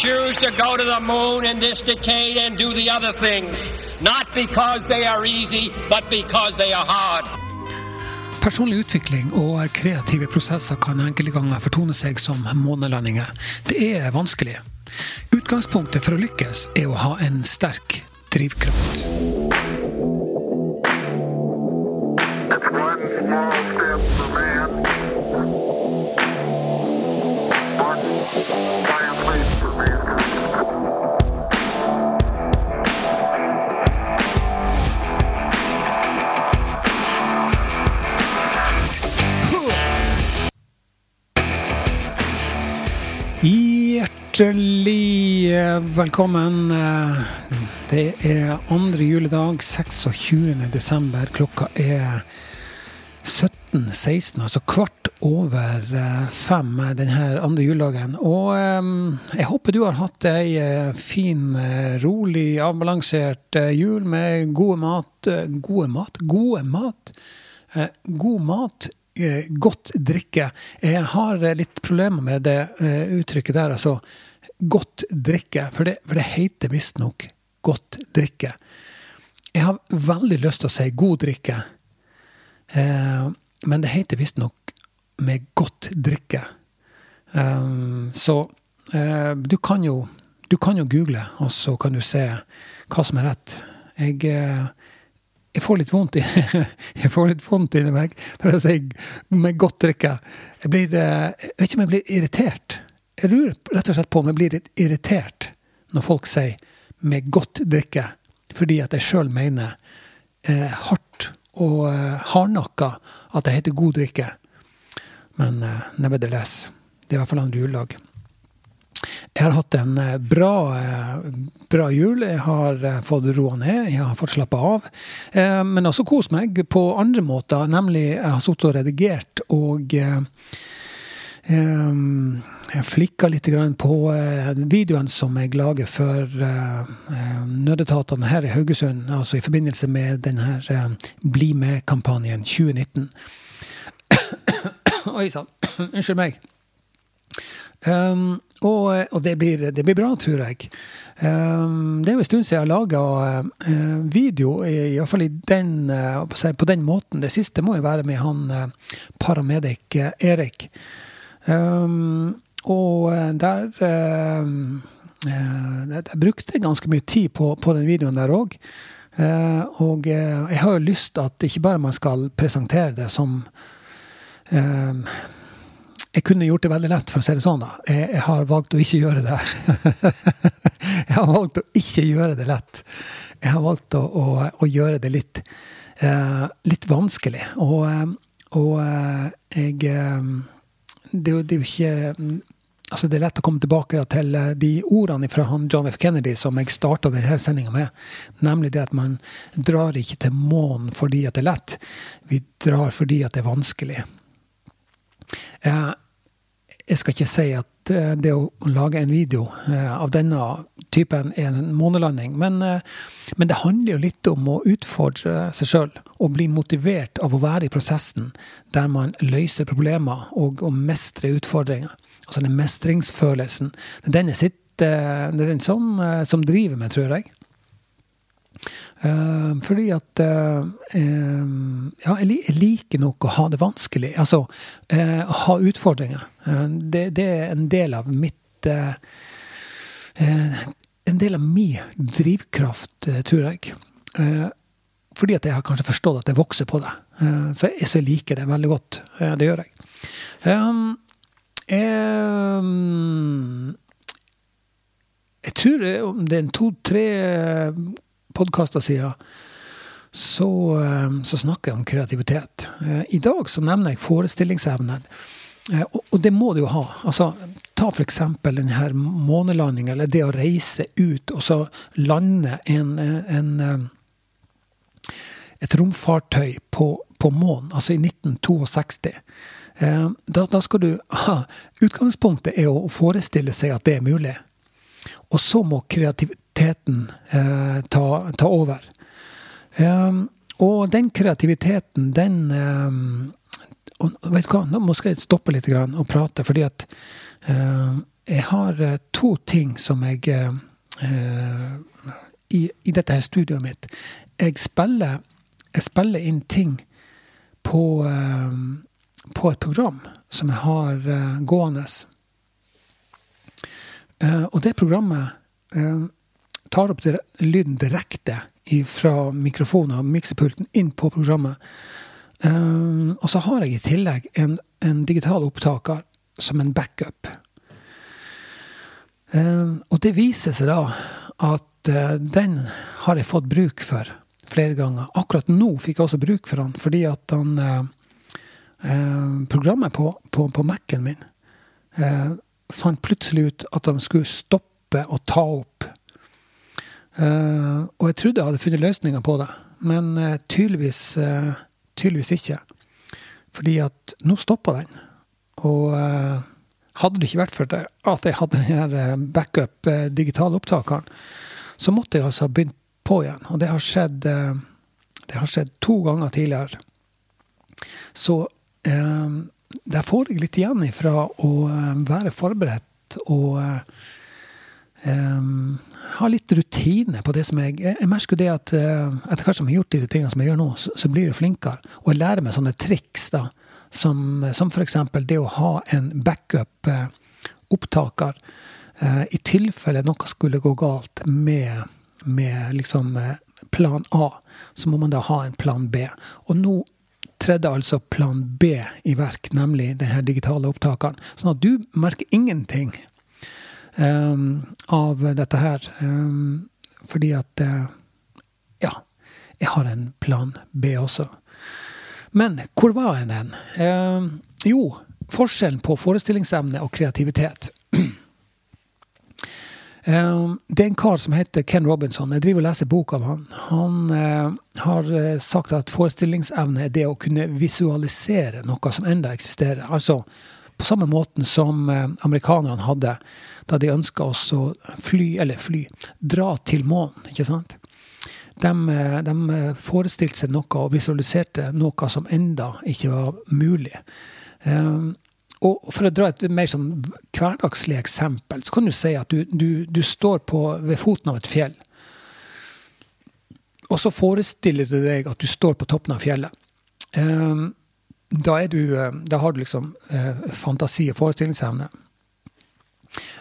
Choose to go to the moon in this decade and do the other things, not because they are easy, but because they are hard. Personlig utvikling og kreative prosesser kan enkelte ganger fortone seg som månelandinger. Det er vanskelig. Utgangspunktet for å lykkes er å ha en sterk drivkraft. Hjertelig velkommen. Det er andre juledag, 26. desember. Klokka er 17.16, altså kvart over eh, fem denne andre juledagen. Og eh, jeg håper du har hatt ei eh, fin, eh, rolig, avbalansert eh, jul med gode mat eh, Gode mat? Gode mat? Eh, god mat, eh, godt drikke. Jeg har eh, litt problemer med det eh, uttrykket der, altså. Godt drikke. For det, for det heter visstnok godt drikke. Jeg har veldig lyst til å si god drikke, eh, men det heter visstnok med godt drikke. Um, så uh, du kan jo du kan jo google, og så kan du se hva som er rett. Jeg, eh, jeg får litt vondt i Jeg får litt vondt inni meg for å si med godt drikke. Jeg blir eh, Jeg vet ikke om jeg blir irritert. Jeg lurer rett og slett på om jeg blir litt irritert når folk sier 'med godt drikke', fordi at jeg sjøl mener eh, hardt og eh, hardnakka at det heter god drikke. Men eh, nevertheless, det er i hvert fall en juledag. Jeg har hatt en eh, bra, bra jul. Jeg har fått roa ned, jeg har fått slappe av. Men også kost meg på andre måter, nemlig jeg har sittet og redigert og jeg flikka litt på eh, videoen som jeg lager for eh, eh, nødetatene her i Haugesund, altså i forbindelse med denne Bli med-kampanjen 2019. Oi sann, unnskyld meg. Um, og og det, blir, det blir bra, tror jeg. Um, det er jo en stund siden jeg har laga uh, video, i, i hvert fall i den, uh, på den måten. Det siste må jo være med han uh, paramedic Erik. Um, og uh, der um, Jeg brukte ganske mye tid på, på den videoen der òg. og uh, jeg har jo lyst at ikke bare man skal presentere det som um, jeg kunne gjort det veldig lett, for å si det sånn. da. Jeg, jeg har valgt å ikke gjøre det. jeg har valgt å ikke gjøre det lett. Jeg har valgt å, å, å gjøre det litt, uh, litt vanskelig. Og, eh, og uh, jeg eh, det, det er jo ikke mm, Altså Det er lett å komme tilbake til eh, de ordene fra han John F. Kennedy som jeg starta denne sendinga med. Nemlig det at man drar ikke til månen fordi at det er lett. Vi drar fordi at det er vanskelig. Eh, Jeg skal ikke si at eh, det å lage en video eh, av denne typen er en månelanding, men, eh, men det handler jo litt om å utfordre seg sjøl og bli motivert av å være i prosessen der man løser problemer og og mestrer utfordringer. Altså den mestringsfølelsen. Det er den, er den som, eh, som driver meg, tror jeg. Eh, fordi at eh, eh, Ja, jeg, liker nok å ha det vanskelig. Altså ha utfordringer. Det, det er en del av mitt En del av min drivkraft, tror jeg. Fordi at jeg har kanskje forstått at jeg vokser på det. Så, jeg, så jeg liker det veldig godt. Det gjør jeg. Jeg tror det- er to-tre podkaster siden, så, eh, så snakker jeg om kreativitet. Eh, I dag så nevner jeg forestillingsevne. Eh, Og, det må du jo ha. Altså, ta for eksempel den her månelandinga, eller det å reise ut og så lande en, en, et romfartøy på, på månen, altså i 1962. Eh, Da, da skal du ha Utgangspunktet er å forestille seg at det er mulig. Og så må kreativiteten eh, ta, ta over. Um, og den kreativiteten, den um, og vet du hva, Nå må jeg stoppe litt grann og prate, fordi at uh, jeg har eh, to ting som jeg eh, i, I dette her studioet mitt. Jeg spiller, jeg spiller inn ting på, uh, på et program som jeg har eh, gående. Og det programmet tar opp lyden direkte fra mikrofonen og miksepulten inn på programmet. Eh, og så har jeg i tillegg en, en digital opptaker som en backup. Eh, og det viser seg da at eh, den har jeg fått bruk for flere ganger. Akkurat nå fikk jeg også bruk for den, fordi at han eh, eh, Programmet på, på, på Mac-en min fant plutselig ut at de skulle stoppe å ta opp. Eh, og jeg trodde jeg hadde funnet løsninger på det, men eh, tydeligvis, eh, tydeligvis ikke. Fordi at nå stoppa den. Og hadde det ikke vært for det, at jeg hadde den her backup digitale opptakeren, så måtte jeg altså begynt på igjen. Og det har skjedd, det har skjedd to ganger tidligere. Så eh, der får jeg litt igjen ifra å være forberedt og eh, em, ha litt rutine på det som jeg Jeg, merker jo det at eh, etter hvert som jeg har gjort disse tingene som jeg gjør nå, så, så blir jeg flinkere. Og jeg lærer meg sånne triks, da. Som, som f.eks. det å ha en backup eh, opptaker eh, i tilfelle noe skulle gå galt med, med liksom plan A. Så må man da ha en plan B. Og nå tredde altså plan B i verk, nemlig denne digitale opptakeren. Sånn at du merker ingenting um, av dette her. Um, fordi at eh, Ja, jeg har en plan B også. Men hvor var jeg den? Um, jo, forskjellen på forestillingsevne og kreativitet. Um, det er en kar som heter Ken Robinson. Jeg driver og leser bok av han. Han eh, har eh, sagt at forestillingsevne er det å kunne visualisere noe som enda eksisterer. Altså på samme måten som eh, amerikanerne hadde da de ønska oss å fly, eller fly, dra til månen, ikke sant? De, eh, de eh, forestilte seg noe og visualiserte noe som enda ikke var mulig. Um, og for å dra et mer sånn hverdagslig eksempel, så kan du si at du, du, du står på, ved foten av et fjell. Og så forestiller du deg at du står på toppen av fjellet. Um, da, du, eh, da har du liksom eh, fantasi og forestillingsevne.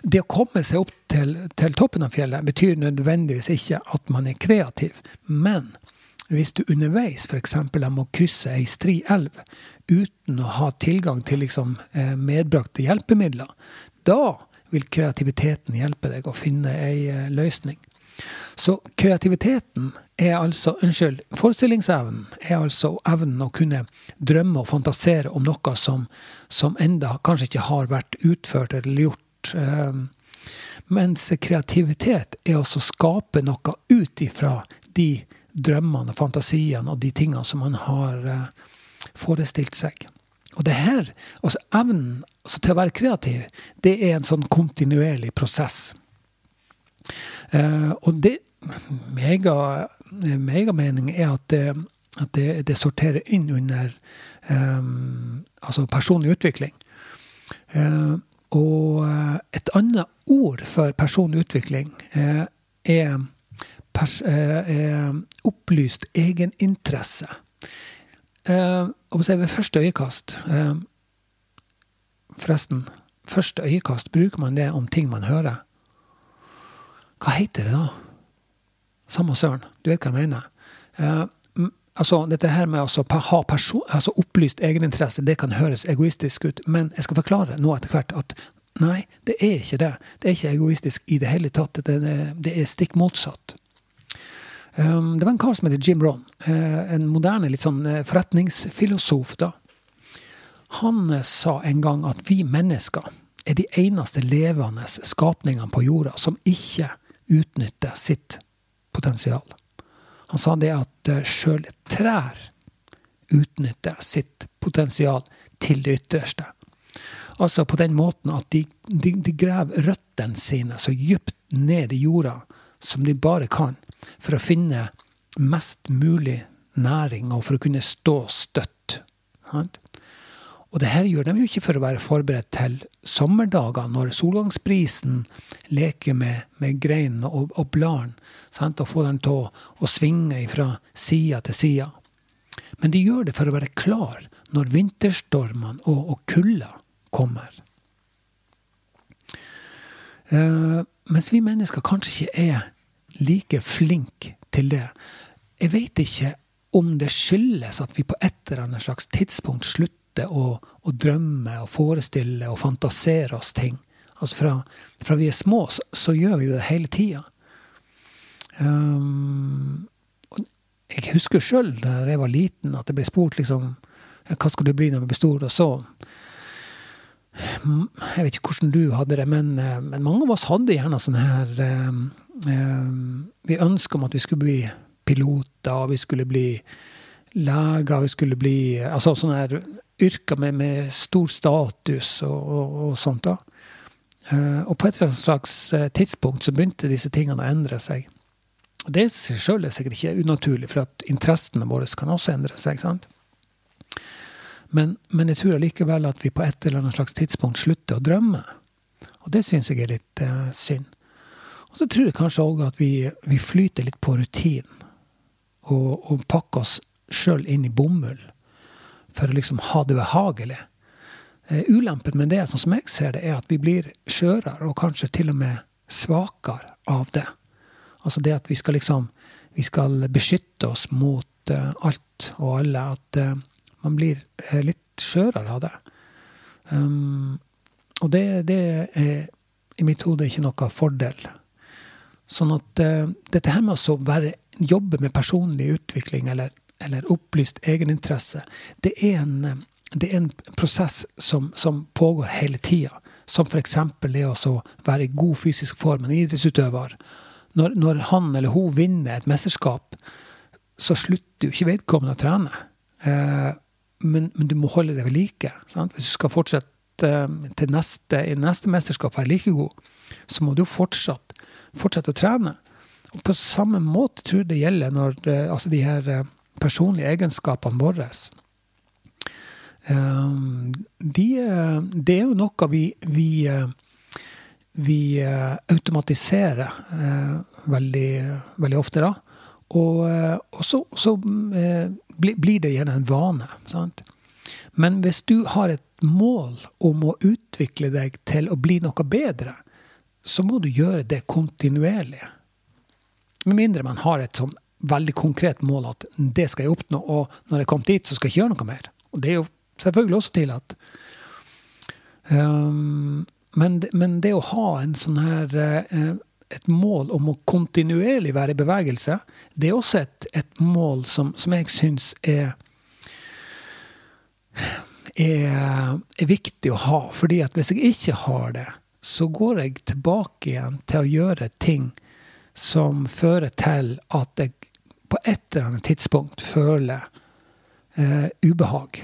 Det å komme seg opp til, til toppen av fjellet betyr nødvendigvis ikke at man er kreativ. Men hvis du underveis f.eks. må krysse ei stri elv uten å ha tilgang til liksom, eh, medbrakte hjelpemidler, da vil kreativiteten hjelpe deg å finne ei eh, løsning. Så kreativiteten er altså Unnskyld, forestillingsevnen er altså evnen å kunne drømme og fantasere om noe som, som enda kanskje ikke har vært utført eller gjort. Eh, mens kreativitet er altså å skape noe ut ifra de drømmene og fantasiene og de tingene som man har eh, forestilt seg. Og det her, altså evnen altså til å være kreativ, det er en sånn kontinuerlig prosess. Eh, og det mega, megamening er at det, at det, det sorterer inn under um, altså personlig utvikling. Uh, og et annet ord for personlig utvikling uh, er, pers uh, er opplyst egeninteresse. Eh, si ved første øyekast Forresten, første øyekast, bruker man det om ting man hører? Hva heter det da? Samme søren, du vet hva jeg mener. Eh, altså, dette her med altså, ha altså, opplyst egeninteresse, det kan høres egoistisk ut, men jeg skal forklare nå etter hvert at nei, det er ikke det. Det er ikke egoistisk i det hele tatt. Det, det, det er stikk motsatt. Um, det var en kar som heter Jim Rohn, eh, en moderne litt sånn eh, forretningsfilosof. da. Han sa en gang at vi mennesker er de eneste levende skapningene på jorda som ikke utnytter sitt potensial. Han sa det at eh, sjøl trær utnytter sitt potensial til det ytterste. Altså på den måten at de, de, de graver røttene sine så dypt ned i jorda som de bare kan, for å finne mest mulig næring og for å kunne stå støtt. Og det her gjør de jo ikke for å være forberedt til sommerdager, når solgangsbrisen leker med, med greinene og, og bladene, og får dem til å svinge fra side til side. Men de gjør det for å være klar når vinterstormene og, og kulda kommer. Uh, mens vi mennesker kanskje ikke er like flinke til det. Jeg vet ikke om det skyldes at vi på et eller annet slags tidspunkt slutter å, og, drømme og forestille og fantasere oss ting. Altså fra, fra vi er små, så, så, gjør vi det hele tida. Um, jeg husker sjøl da jeg var liten, at jeg ble spurt liksom hva skal du bli når du blir stor? Og så Jeg vet ikke hvordan du hadde det, men, men mange av oss hadde gjerne sånn her um, um, Vi ønska om at vi skulle bli piloter, og vi skulle bli leger, skulle bli Altså sånne her yrker med, med stor status og, og, og sånt. da. Uh, og på et eller annet slags tidspunkt så begynte disse tingene å endre seg. Og det selv er sikkert ikke unaturlig, for at interessene våre kan også endre seg. sant? Men, men jeg tror allikevel at vi på et eller annet slags tidspunkt slutter å drømme. Og det syns jeg er litt uh, synd. Og så tror jeg kanskje òg at vi, vi, flyter litt på rutinen. Og, og pakker oss sjøl inn i bomull for å liksom ha det behagelig. Uh, ulempen med det, sånn som jeg ser det, er at vi blir skjørere, og kanskje til og med svakere av det. Altså det at vi skal liksom Vi skal beskytte oss mot uh, alt og alle. At uh, man blir litt skjørere av det. Um, og det, det, er i mitt hode ikke noe fordel. Sånn at dette her med å være, jobbe med personlig utvikling eller, eller opplyst egeninteresse, det er en, det er en prosess som, som pågår hele tida. Som f.eks. det å være i god fysisk form, en idrettsutøver når, når, han eller hun vinner et mesterskap, så slutter jo ikke vedkommende å trene. Eh, men, men, du må holde det ved like. Sant? Hvis du skal fortsette eh, til neste, i neste mesterskap være like god, så må du fortsatt fortsette å trene. Og på samme måte tror jeg det gjelder når eh, altså de her eh, personlige egenskapene våre. Eh, de, det er jo noe vi, vi vi eh, automatiserer eh, veldig, veldig ofte, da. Og, eh, og så, så blir det gjerne en vane. Sant? Men hvis du har et mål om å utvikle deg til å bli noe bedre, så må du gjøre det kontinuerlig. Med mindre man har et sånn veldig konkret mål at det skal jeg oppnå, og når jeg kommer dit, så skal jeg ikke gjøre noe mer. Og det er jo selvfølgelig også tillatt. Um, men, men, det å ha en sånn her uh, et mål om å kontinuerlig være i bevegelse, det er også et, et mål som, som jeg syns er, er, er viktig å ha. fordi at hvis jeg ikke har det, så går jeg tilbake igjen til å gjøre ting som fører til at jeg på et eller annet tidspunkt føler eh, ubehag.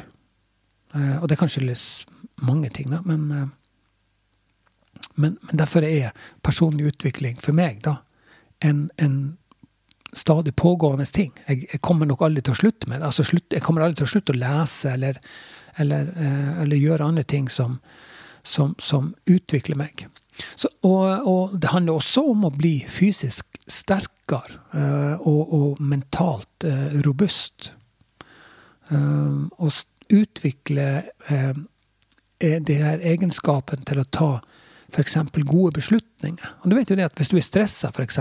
Eh, og det kan skyldes mange ting, da, men eh, men, men, derfor er personlig utvikling for meg da en, en stadig pågående ting. Jeg, jeg, kommer nok aldri til å slutte med det. Altså, slutt, jeg kommer aldri til å slutte å lese eller, eller, eh, eller gjøre andre ting som, som, som utvikler meg. Så, og, og, det handler også om å bli fysisk sterkere uh, og, og, mentalt uh, robust. Og utvikle det her egenskapen til å ta f.eks. gode beslutninger. Og du vet jo det at Hvis du er stressa, f.eks.,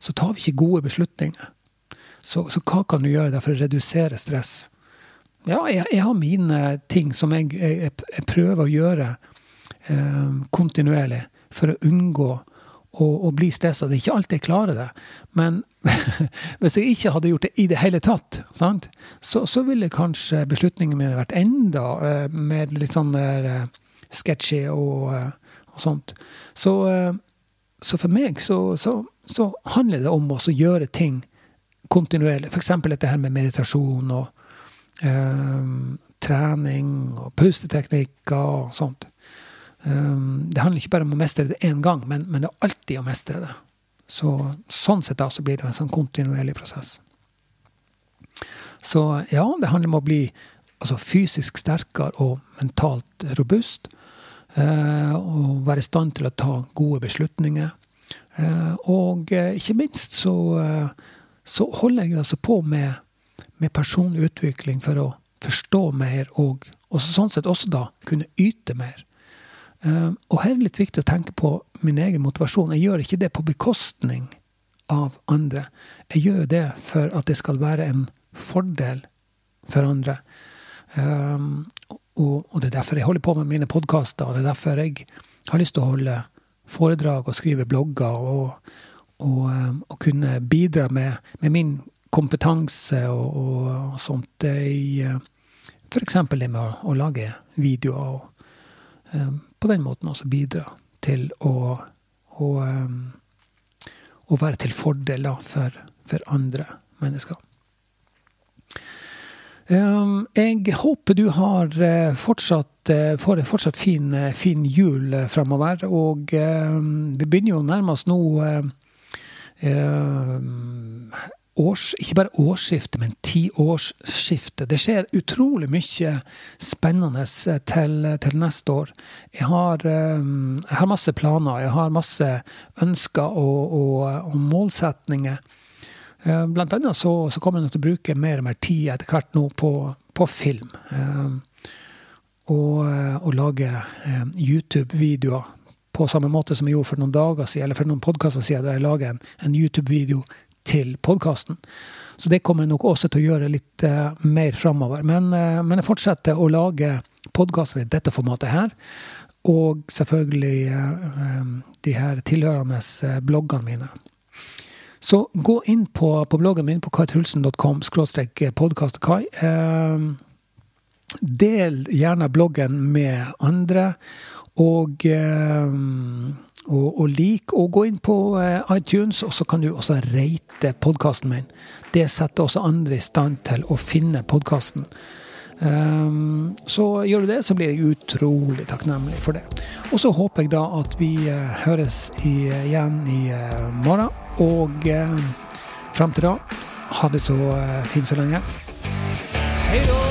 så tar vi ikke gode beslutninger. Så, så, hva kan du gjøre for å redusere stress? Ja, jeg, jeg har mine ting som jeg, jeg, jeg prøver å gjøre eh, kontinuerlig for å unngå å, og bli stressa. Det er ikke alltid jeg klarer det. Men hvis jeg ikke hadde gjort det i det hele tatt? Så, så ville kanskje beslutningene mine vært enda uh, mer litt sånn der, uh, sketchy og uh, og sånt. Så, så for meg så, så, handler det om å gjøre ting kontinuerlig. F.eks. dette her med meditasjon og trening og pusteteknikker og sånt. Um, det handler ikke bare om å mestre det én gang, men, men, det er alltid å mestre det. Så, sånn sett da så blir det en sånn kontinuerlig prosess. Så ja, det handler om å bli altså, fysisk sterkere og mentalt robust. Eh, og være i stand til å ta gode beslutninger. Eh, og eh, ikke minst så, eh, så holder jeg altså på med, med personlig utvikling for å forstå mer, og, og sånn sett også da kunne yte mer. Eh, og her er det litt viktig å tenke på min egen motivasjon. Jeg gjør ikke det på bekostning av andre. Jeg gjør det for at det skal være en fordel for andre. Um, og, og, det er derfor jeg holder på med mine podkaster, og det er derfor jeg har lyst til å holde foredrag og skrive blogger og, og, um, og kunne bidra med, med, min kompetanse og, og sånt i uh, f.eks. det med å, å, lage videoer, og på den måten også bidra til å, å um, å være til fordel for, for, andre mennesker. Um, jeg håper du har uh, fortsatt, uh, får en fortsatt fin, uh, fin jul framover. Og vi begynner jo nærmest nå års, ikke bare årsskifte, men tiårsskifte. Det skjer utrolig mye spennende til, til neste år. Jeg har, jeg har, masse planer, jeg har masse ønsker og, og, og målsetninger. Blant annet så, så, kommer jeg til å bruke mer og mer tid etter hvert nå på, på film. Og, og lage YouTube-videoer på samme måte som jeg gjorde for noen dager siden, eller for noen podkaster siden, der jeg lager en, en YouTube-video til podkasten. Så det kommer jeg nok også til å gjøre litt uh, mer framover. Men, uh, men, jeg fortsetter å lage podkaster i dette formatet her. Og selvfølgelig uh, de her tilhørende bloggene mine. Så gå inn på, på bloggen min på kaitrulsen.com podkastkai. del gjerne bloggen med andre. Og og, og lik. Og gå inn på uh, iTunes, og så kan du også rate podkasten min. Det setter også andre i stand til å finne podkasten. Um, så gjør du det, så blir jeg utrolig takknemlig for det. Og så håper jeg da at vi uh, høres i, igjen i uh, morgen. Og uh, fram til da, ha det så fint så lenge. Hei da!